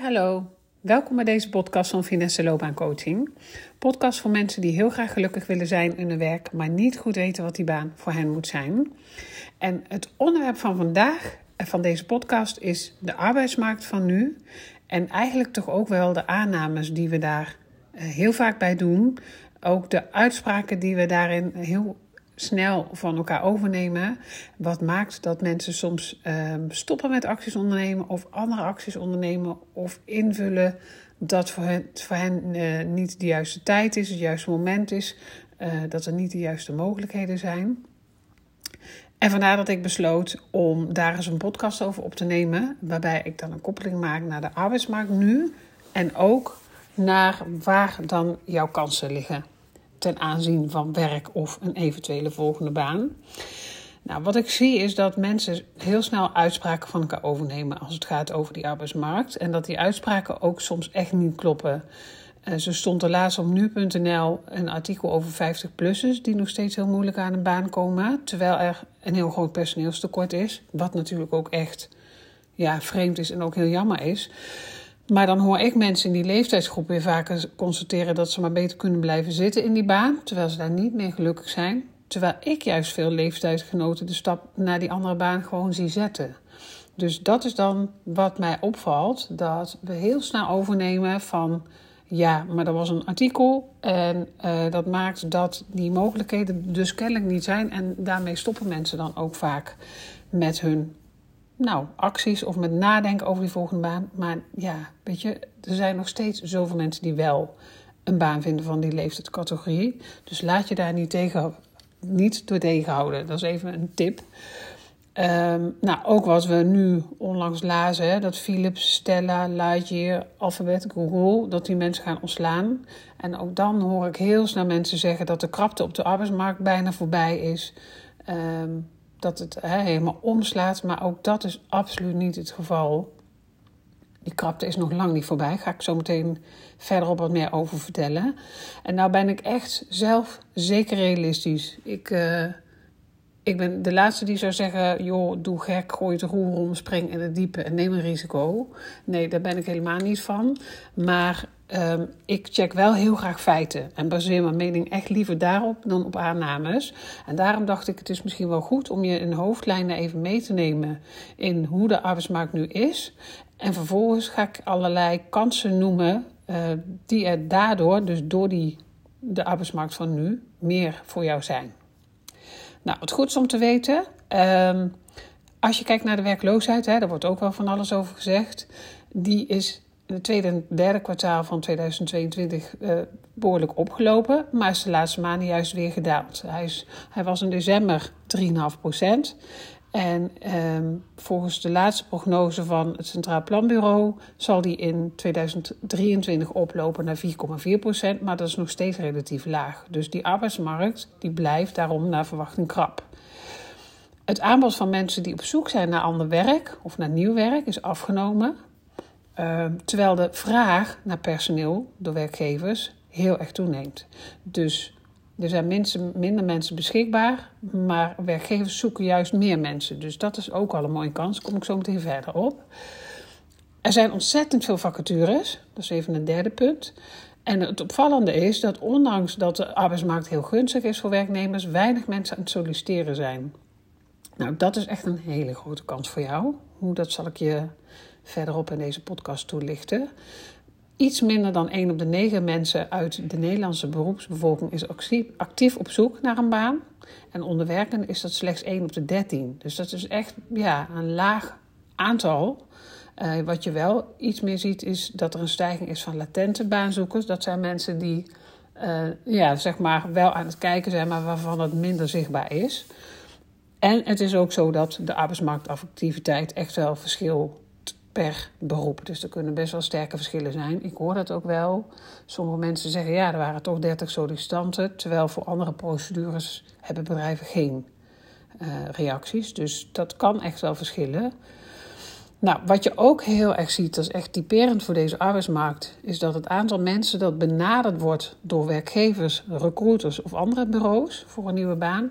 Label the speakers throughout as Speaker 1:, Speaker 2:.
Speaker 1: hallo. Welkom bij deze podcast van Finesse Loopbaancoaching. Podcast voor mensen die heel graag gelukkig willen zijn in hun werk, maar niet goed weten wat die baan voor hen moet zijn. En het onderwerp van vandaag, en van deze podcast, is de arbeidsmarkt van nu. En eigenlijk toch ook wel de aannames die we daar eh, heel vaak bij doen. Ook de uitspraken die we daarin heel snel van elkaar overnemen. Wat maakt dat mensen soms ehm, stoppen met acties ondernemen of andere acties ondernemen of invullen dat voor hen, voor hen uh, niet de juiste tijd is, het juiste moment is, uh, dat er niet de juiste mogelijkheden zijn. En vandaar dat ik besloot om daar eens een podcast over op te nemen, waarbij ik dan een koppeling maak naar de arbeidsmarkt nu en ook naar waar dan jouw kansen liggen ten aanzien van werk of een eventuele volgende baan. Nou, wat ik zie is dat mensen heel snel uitspraken van elkaar overnemen als het gaat over die arbeidsmarkt. En dat die uitspraken ook soms echt niet kloppen. Uh, zo stond er laatst op nu.nl een artikel over 50-plussers die nog steeds heel moeilijk aan een baan komen. Terwijl er een heel groot personeelstekort is. Wat natuurlijk ook echt ja, vreemd is en ook heel jammer is. Maar dan hoor ik mensen in die leeftijdsgroep weer vaker constateren dat ze maar beter kunnen blijven zitten in die baan, terwijl ze daar niet meer gelukkig zijn. Terwijl ik juist veel leeftijdsgenoten de stap naar die andere baan gewoon zie zetten. Dus dat is dan wat mij opvalt: dat we heel snel overnemen van ja, maar er was een artikel en uh, dat maakt dat die mogelijkheden dus kennelijk niet zijn. En daarmee stoppen mensen dan ook vaak met hun nou, acties of met nadenken over die volgende baan. Maar ja, weet je, er zijn nog steeds zoveel mensen die wel een baan vinden van die leeftijdscategorie. Dus laat je daar niet, tegen, niet door tegenhouden. Dat is even een tip. Um, nou, ook wat we nu onlangs lazen, hè, dat Philips, Stella, Lightyear, Alphabet, Google, dat die mensen gaan ontslaan. En ook dan hoor ik heel snel mensen zeggen dat de krapte op de arbeidsmarkt bijna voorbij is. Um, dat het helemaal omslaat. Maar ook dat is absoluut niet het geval. Die krapte is nog lang niet voorbij. Daar ga ik zo meteen verderop wat meer over vertellen. En nou ben ik echt zelf zeker realistisch. Ik, uh, ik ben de laatste die zou zeggen: joh, doe gek, gooi het roer om, spring in het diepe en neem een risico. Nee, daar ben ik helemaal niet van. Maar um, ik check wel heel graag feiten en baseer mijn mening echt liever daarop dan op aannames. En daarom dacht ik: het is misschien wel goed om je in hoofdlijnen even mee te nemen in hoe de arbeidsmarkt nu is. En vervolgens ga ik allerlei kansen noemen uh, die er daardoor, dus door die, de arbeidsmarkt van nu, meer voor jou zijn. Nou, wat goed is om te weten. Um, als je kijkt naar de werkloosheid, hè, daar wordt ook wel van alles over gezegd. Die is in het tweede en derde kwartaal van 2022 uh, eh, behoorlijk opgelopen, maar is de laatste maanden juist weer gedaald. Hij, is, hij was in december 3,5 procent. En um, volgens de laatste prognose van het Centraal Planbureau zal die in 2023 oplopen naar 4,4 procent, maar dat is nog steeds relatief laag. Dus die arbeidsmarkt die blijft daarom naar verwachting krap. Het aanbod van mensen die op zoek zijn naar ander werk of naar nieuw werk is afgenomen, uh, terwijl de vraag naar personeel door werkgevers heel erg toeneemt. Dus er zijn mensen, minder mensen beschikbaar, maar werkgevers zoeken juist meer mensen. Dus dat is ook al een mooie kans. Kom ik zo meteen verder op. Er zijn ontzettend veel vacatures. Dat is even een derde punt. En het opvallende is dat ondanks dat de arbeidsmarkt heel gunstig is voor werknemers, weinig mensen aan het solliciteren zijn. Nou, dat is echt een hele grote kans voor jou. Hoe dat zal ik je verderop in deze podcast toelichten. Iets minder dan 1 op de 9 mensen uit de Nederlandse beroepsbevolking is actief op zoek naar een baan. En onder werken is dat slechts 1 op de 13. Dus dat is echt ja, een laag aantal. Uh, wat je wel iets meer ziet, is dat er een stijging is van latente baanzoekers. Dat zijn mensen die uh, ja, zeg maar wel aan het kijken zijn, maar waarvan het minder zichtbaar is. En het is ook zo dat de arbeidsmarktactiviteit echt wel verschil per beroep. Dus er kunnen best wel sterke verschillen zijn. Ik hoor dat ook wel. Sommige mensen zeggen ja, er waren toch 30 sollicitanten. Terwijl voor andere procedures hebben bedrijven geen uh, reacties. Dus dat kan echt wel verschillen. Nou, wat je ook heel erg ziet, dat is echt typerend voor deze arbeidsmarkt, is dat het aantal mensen dat benaderd wordt door werkgevers, recruiters of andere bureaus voor een nieuwe baan,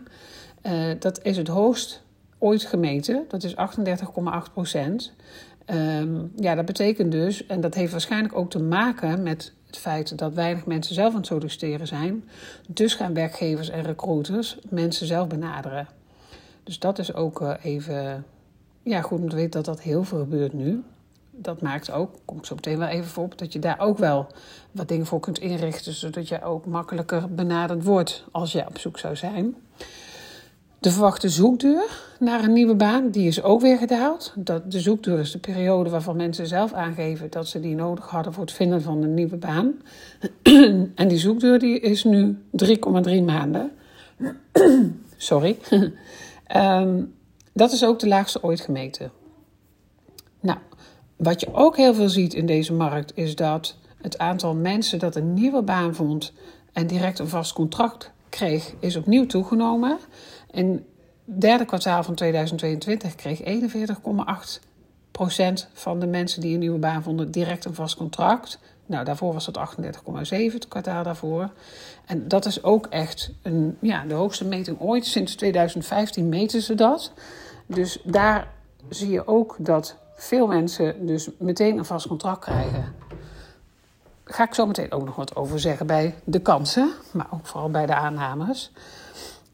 Speaker 1: uh, dat is het hoogst ooit gemeten. Dat is 38,8 procent. Ehm, ja, dat betekent dus, en dat heeft waarschijnlijk ook te maken met het feit dat weinig mensen zelf aan het solliciteren zijn. Dus gaan werkgevers en recruiters mensen zelf benaderen. Dus dat is ook uh, even ja, goed om te weten dat dat heel veel gebeurt nu. Dat maakt ook, kom ik zo meteen wel even voor op, dat je daar ook wel wat dingen voor kunt inrichten, zodat je ook makkelijker benaderd wordt als je op zoek zou zijn. De verwachte zoekduur naar een nieuwe baan, die is ook weer gedaald. Dat, de zoekduur is de periode waarvan mensen zelf aangeven dat ze die nodig hadden voor het vinden van een nieuwe baan. en die zoekduur die is nu 3,3 maanden. Sorry. um, dat is ook de laagste ooit gemeten. Nou, wat je ook heel veel ziet in deze markt is dat het aantal mensen dat een nieuwe baan vond en direct een vast contract kreeg, is opnieuw toegenomen. In het derde kwartaal van 2022 kreeg 41,8% van de mensen die een nieuwe baan vonden direct een vast contract. Nou, daarvoor was dat 38,7 het kwartaal daarvoor. En dat is ook echt een, ja, de hoogste meting ooit. Sinds 2015 meten ze dat. Dus daar zie je ook dat veel mensen dus meteen een vast contract krijgen. Daar ga ik zo meteen ook nog wat over zeggen bij de kansen, maar ook vooral bij de aannames.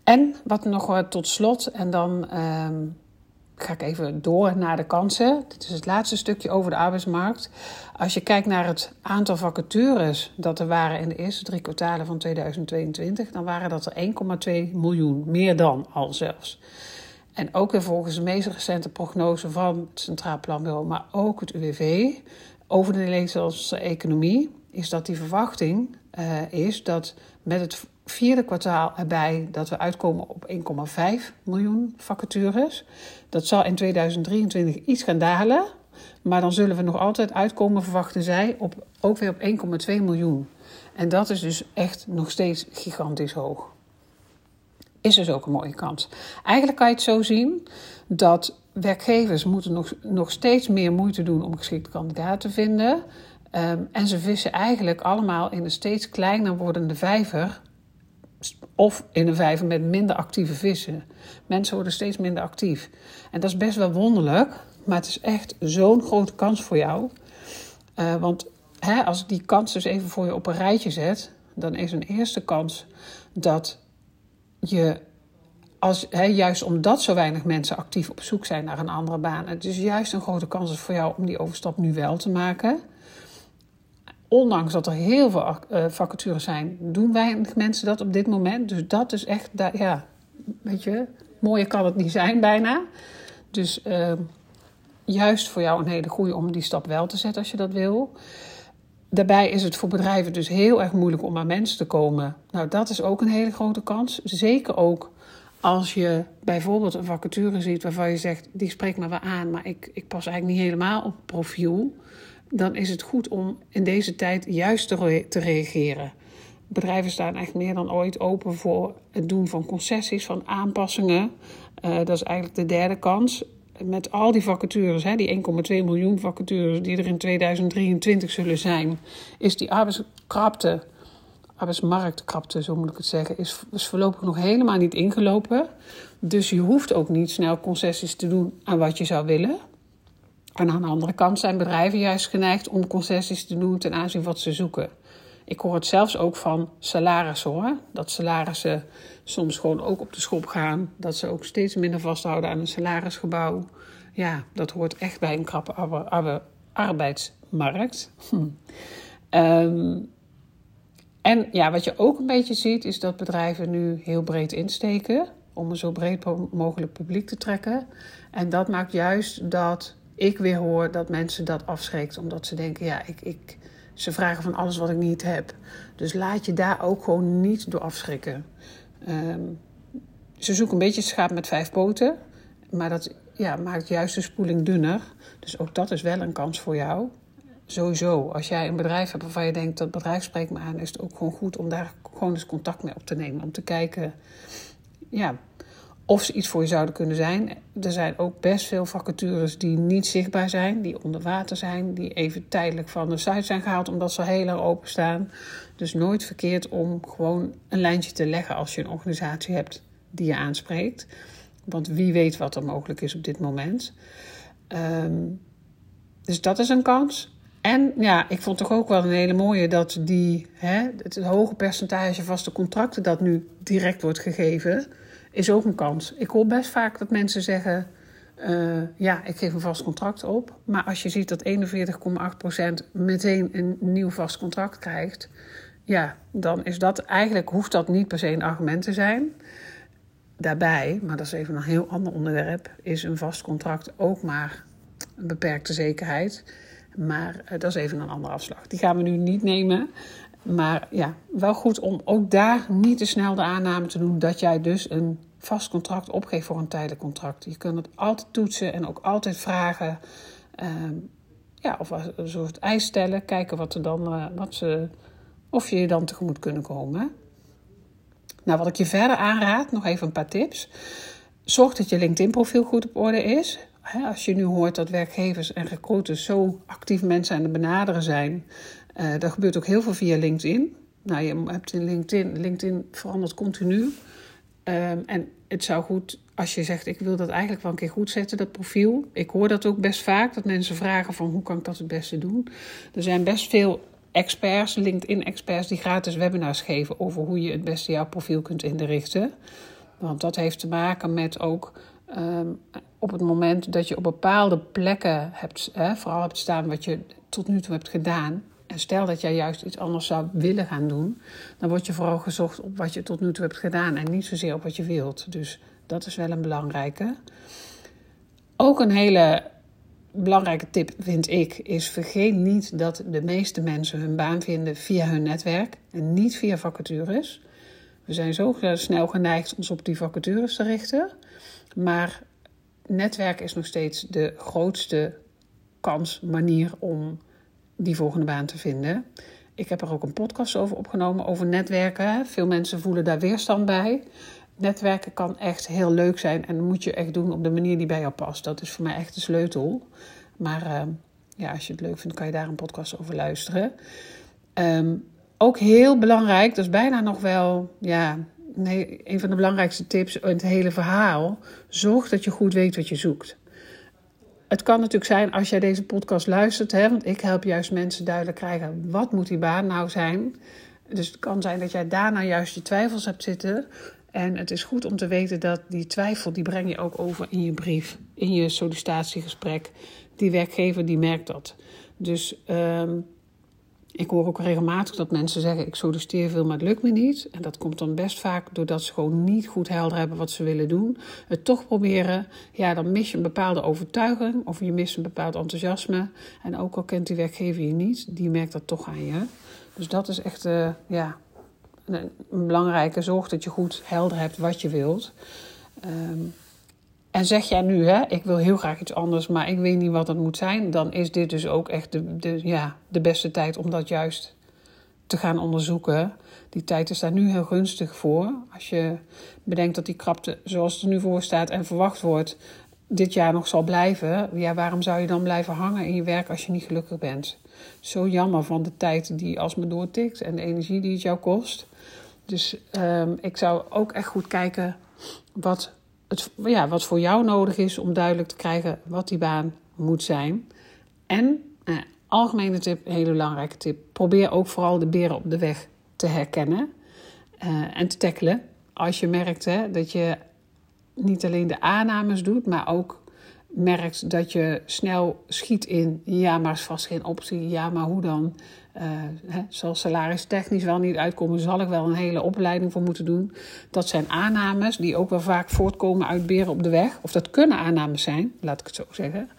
Speaker 1: En wat nog tot slot, en dan ehm, ga ik even door naar de kansen. Dit is het laatste stukje over de arbeidsmarkt. Als je kijkt naar het aantal vacatures dat er waren in de eerste drie kwartalen van 2022, dan waren dat er 1,2 miljoen, meer dan al zelfs. En ook weer volgens de meest recente prognose van het Centraal Planbureau, maar ook het UWV over de Nederlandse economie, is dat die verwachting uh, is dat met het vierde kwartaal erbij dat we uitkomen op 1,5 miljoen vacatures. Dat zal in 2023 iets gaan dalen, maar dan zullen we nog altijd uitkomen, verwachten zij, op, ook weer op 1,2 miljoen. En dat is dus echt nog steeds gigantisch hoog is dus ook een mooie kans. Eigenlijk kan je het zo zien dat werkgevers moeten nog, nog steeds meer moeite doen om geschikte kandidaten te vinden. Um, en ze vissen eigenlijk allemaal in een steeds kleiner wordende vijver. Of in een vijver met minder actieve vissen. Mensen worden steeds minder actief. En dat is best wel wonderlijk. Maar het is echt zo'n grote kans voor jou. Uh, want hè, als ik die kans dus even voor je op een rijtje zet. Dan is een eerste kans dat je als, juist omdat zo weinig mensen actief op zoek zijn naar een andere baan, het is juist een grote kans voor jou om die overstap nu wel te maken. Ondanks dat er heel veel uh, vacatures zijn, doen weinig mensen dat op dit moment. Dus dat is echt, ja, weet je, mooier kan het niet zijn bijna. Dus uh, juist voor jou een hele goede om die stap wel te zetten als je dat wil. Daarbij is het voor bedrijven dus heel erg moeilijk om aan mensen te komen. Nou, dat is ook een hele grote kans. Zeker ook als je bijvoorbeeld een vacature ziet waarvan je zegt: die spreekt me wel aan, maar ik, ik pas eigenlijk niet helemaal op profiel. Dan is het goed om in deze tijd juist te, reageren. Bedrijven staan echt meer dan ooit open voor het doen van concessies, van aanpassingen. Uh, dat is eigenlijk de derde kans met al die vacatures, hè, die 1,2 miljoen vacatures die er in 2023 zullen zijn, is die arbeidskrapte, arbeidsmarktkrapte, zo moet ik het zeggen, is, is voorlopig nog helemaal niet ingelopen. Dus je hoeft ook niet snel concessies te doen aan wat je zou willen. En aan de andere kant zijn bedrijven juist geneigd om concessies te doen ten aanzien van wat ze zoeken. Ik hoor het zelfs ook van salarissen hoor. Dat salarissen soms gewoon ook op de schop gaan. Dat ze ook steeds minder vasthouden aan een salarisgebouw. Ja, dat hoort echt bij een krappe arbeidsmarkt. Hm. Ehm, en ja, wat je ook een beetje ziet, is dat bedrijven nu heel breed insteken. Om een zo breed mogelijk publiek te trekken. En dat maakt juist dat ik weer hoor dat mensen dat afschrikt. Omdat ze denken, ja, ik, ik, ze vragen van alles wat ik niet heb. Dus laat je daar ook gewoon niet door afschrikken. Um, ze zoeken een beetje schaap met vijf poten. Maar dat ja, maakt juist de spoeling dunner. Dus ook dat is wel een kans voor jou. Sowieso, als jij een bedrijf hebt waarvan je denkt dat bedrijf spreekt me aan, is het ook gewoon goed om daar gewoon eens contact mee op te nemen. Om te kijken ja, of ze iets voor je zouden kunnen zijn. Er zijn ook best veel vacatures die niet zichtbaar zijn, die onder water zijn, die even tijdelijk van de site zijn gehaald omdat ze heel lang openstaan. Dus nooit verkeerd om gewoon een lijntje te leggen als je een organisatie hebt die je aanspreekt. Want wie weet wat er mogelijk is op dit moment. Um, dus dat is een kans. En ja, ik vond toch ook wel een hele mooie dat die, hè, het hoge percentage vaste contracten dat nu direct wordt gegeven, is ook een kans. Ik hoor best vaak dat mensen zeggen, uh, ja, ik geef een vast contract op. Maar als je ziet dat 41,8% meteen een nieuw vast contract krijgt, ja, dan is dat eigenlijk, hoeft dat niet per se een argument te zijn. Daarbij, maar dat is even een heel ander onderwerp, is een vast contract ook maar een beperkte zekerheid. Maar uh, dat is even een andere afslag. Die gaan we nu niet nemen. Maar ja, wel goed om ook daar niet te snel de aanname te doen dat jij dus een vast contract opgeeft voor een tijdelijk contract. Je kunt het altijd toetsen en ook altijd vragen. Uh, ja, of een soort eis stellen. Kijken wat er dan, uh, wat ze, of je je dan tegemoet kunnen komen. Nou, wat ik je verder aanraad, nog even een paar tips. Zorg dat je LinkedIn-profiel goed op orde is. Als je nu hoort dat werkgevers en recruiters zo actief mensen aan het benaderen zijn, uh, dat gebeurt ook heel veel via LinkedIn. Nou, je hebt in LinkedIn, LinkedIn verandert continu. Um, en het zou goed, als je zegt, ik wil dat eigenlijk wel een keer goed zetten, dat profiel. Ik hoor dat ook best vaak, dat mensen vragen van hoe kan ik dat het beste doen. Er zijn best veel experts, LinkedIn-experts, die gratis webinars geven over hoe je het beste jouw profiel kunt inrichten. Want dat heeft te maken met ook um, op het moment dat je op bepaalde plekken hebt, vooral hebt staan wat je tot nu toe hebt gedaan. Stel dat jij juist iets anders zou willen gaan doen, dan word je vooral gezocht op wat je tot nu toe hebt gedaan en niet zozeer op wat je wilt. Dus dat is wel een belangrijke. Ook een hele belangrijke tip vind ik is vergeet niet dat de meeste mensen hun baan vinden via hun netwerk en niet via vacatures. We zijn zo snel geneigd ons op die vacatures te richten, maar netwerk is nog steeds de grootste kans, manier om die volgende baan te vinden. Ik heb er ook een podcast over opgenomen, over netwerken. Veel mensen voelen daar weerstand bij. Netwerken kan echt heel leuk zijn en dat moet je echt doen op de manier die bij jou past. Dat is voor mij echt de sleutel. Maar uh, ja, als je het leuk vindt, kan je daar een podcast over luisteren. Um, ook heel belangrijk, dat is bijna nog wel ja, een van de belangrijkste tips in het hele verhaal. Zorg dat je goed weet wat je zoekt. Het kan natuurlijk zijn als jij deze podcast luistert, hè, want ik help juist mensen duidelijk krijgen wat moet die baan nou zijn. Dus het kan zijn dat jij daarna juist je twijfels hebt zitten. En het is goed om te weten dat die twijfel, die breng je ook over in je brief, in je sollicitatiegesprek. Die werkgever die merkt dat. Dus um, ik hoor ook regelmatig dat mensen zeggen: Ik solliciteer veel, maar het lukt me niet. En dat komt dan best vaak doordat ze gewoon niet goed helder hebben wat ze willen doen. Het toch proberen, ja, dan mis je een bepaalde overtuiging of je mist een bepaald enthousiasme. En ook al kent die werkgever je niet, die merkt dat toch aan je. Dus dat is echt uh, ja, een, belangrijke zorg dat je goed helder hebt wat je wilt. Um, en zeg jij nu, hè, ik wil heel graag iets anders, maar ik weet niet wat het moet zijn, dan is dit dus ook echt de, de, ja, de beste tijd om dat juist te gaan onderzoeken. Die tijd is daar nu heel gunstig voor. Als je bedenkt dat die krapte, zoals het er nu voor staat en verwacht wordt, dit jaar nog zal blijven. Ja, waarom zou je dan blijven hangen in je werk als je niet gelukkig bent? Zo jammer van de tijd die alsmaar doortikt en de energie die het jou kost. Dus um, ik zou ook echt goed kijken wat het, ja, wat voor jou nodig is om duidelijk te krijgen wat die baan moet zijn. En, eh, algemene tip, een hele belangrijke tip, probeer ook vooral de beren op de weg te herkennen uh, en te tackelen. Als je merkt hè, dat je niet alleen de aannames doet, maar ook merkt dat je snel schiet in ja, maar is vast geen optie, ja, maar hoe dan? Uh, hè, zal salaris technisch wel niet uitkomen, zal ik wel een hele opleiding voor moeten doen. Dat zijn aannames die ook wel vaak voortkomen uit beren op de weg. Of dat kunnen aannames zijn, laat ik het zo zeggen.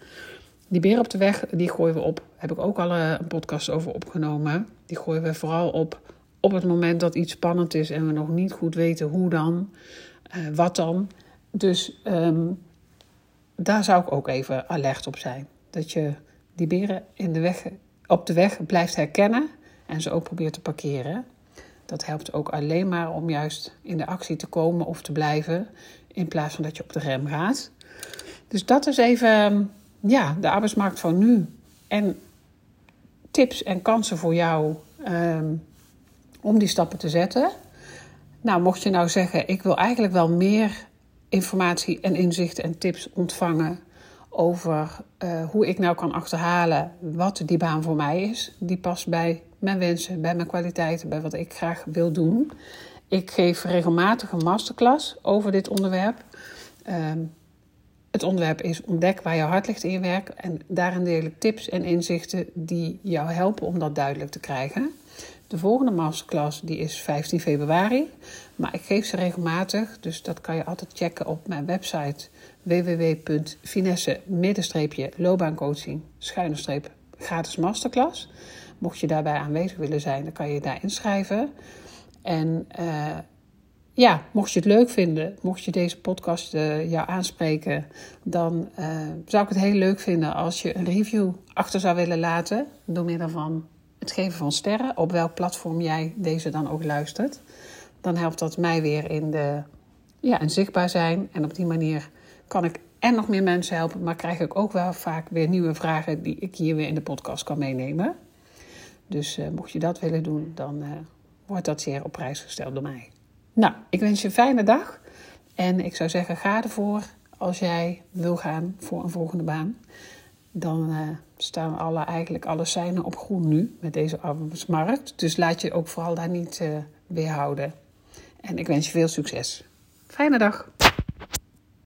Speaker 1: Die beren op de weg, die gooien we op. Heb ik ook al eh, een podcast over opgenomen. Die gooien we vooral op op het moment dat iets spannend is en we nog niet goed weten hoe dan, uh, wat dan. Dus um, daar zou ik ook even alert op zijn. Dat je die beren in de weg, op de weg blijft herkennen en ze ook probeert te parkeren. Dat helpt ook alleen maar om juist in de actie te komen of te blijven, in plaats van dat je op de rem gaat. Dus dat is even ja, de arbeidsmarkt van nu. En tips en kansen voor jou um, om die stappen te zetten. Nou, mocht je nou zeggen, ik wil eigenlijk wel meer informatie en inzichten en tips ontvangen over uh, hoe ik nou kan achterhalen wat die baan voor mij is. Die past bij mijn wensen, bij mijn kwaliteiten, bij wat ik graag wil doen. Ik geef regelmatig een masterclass over dit onderwerp. Um, het onderwerp is ontdek waar je hart ligt in je werk. En daarin deel ik tips en inzichten die jou helpen om dat duidelijk te krijgen. De volgende masterclass die is 15 februari. Maar ik geef ze regelmatig, dus dat kan je altijd checken op mijn website www.finesse-loopbaancoaching gratis masterclass. Mocht je daarbij aanwezig willen zijn, dan kan je daar inschrijven. En uh, ja, mocht je het leuk vinden, mocht je deze podcast uh, jou aanspreken, dan uh, zou ik het heel leuk vinden als je een review achter zou willen laten. Door middel van het geven van sterren, op welk platform jij deze dan ook luistert. Dan helpt dat mij weer in, de, ja, in zichtbaar zijn. En op die manier kan ik en nog meer mensen helpen, maar krijg ik ook wel vaak weer nieuwe vragen die ik hier weer in de podcast kan meenemen. Dus uh, mocht je dat willen doen, dan wordt dat zeer op prijs gesteld door mij. Nou, ik wens je een fijne dag. En ik zou zeggen, ga ervoor als jij wil gaan voor een volgende baan. Dan uh, staan alle, eigenlijk alle seinen op groen nu met deze arbeidsmarkt. Dus laat je ook vooral daar niet weerhouden. En ik wens je veel succes. Fijne dag.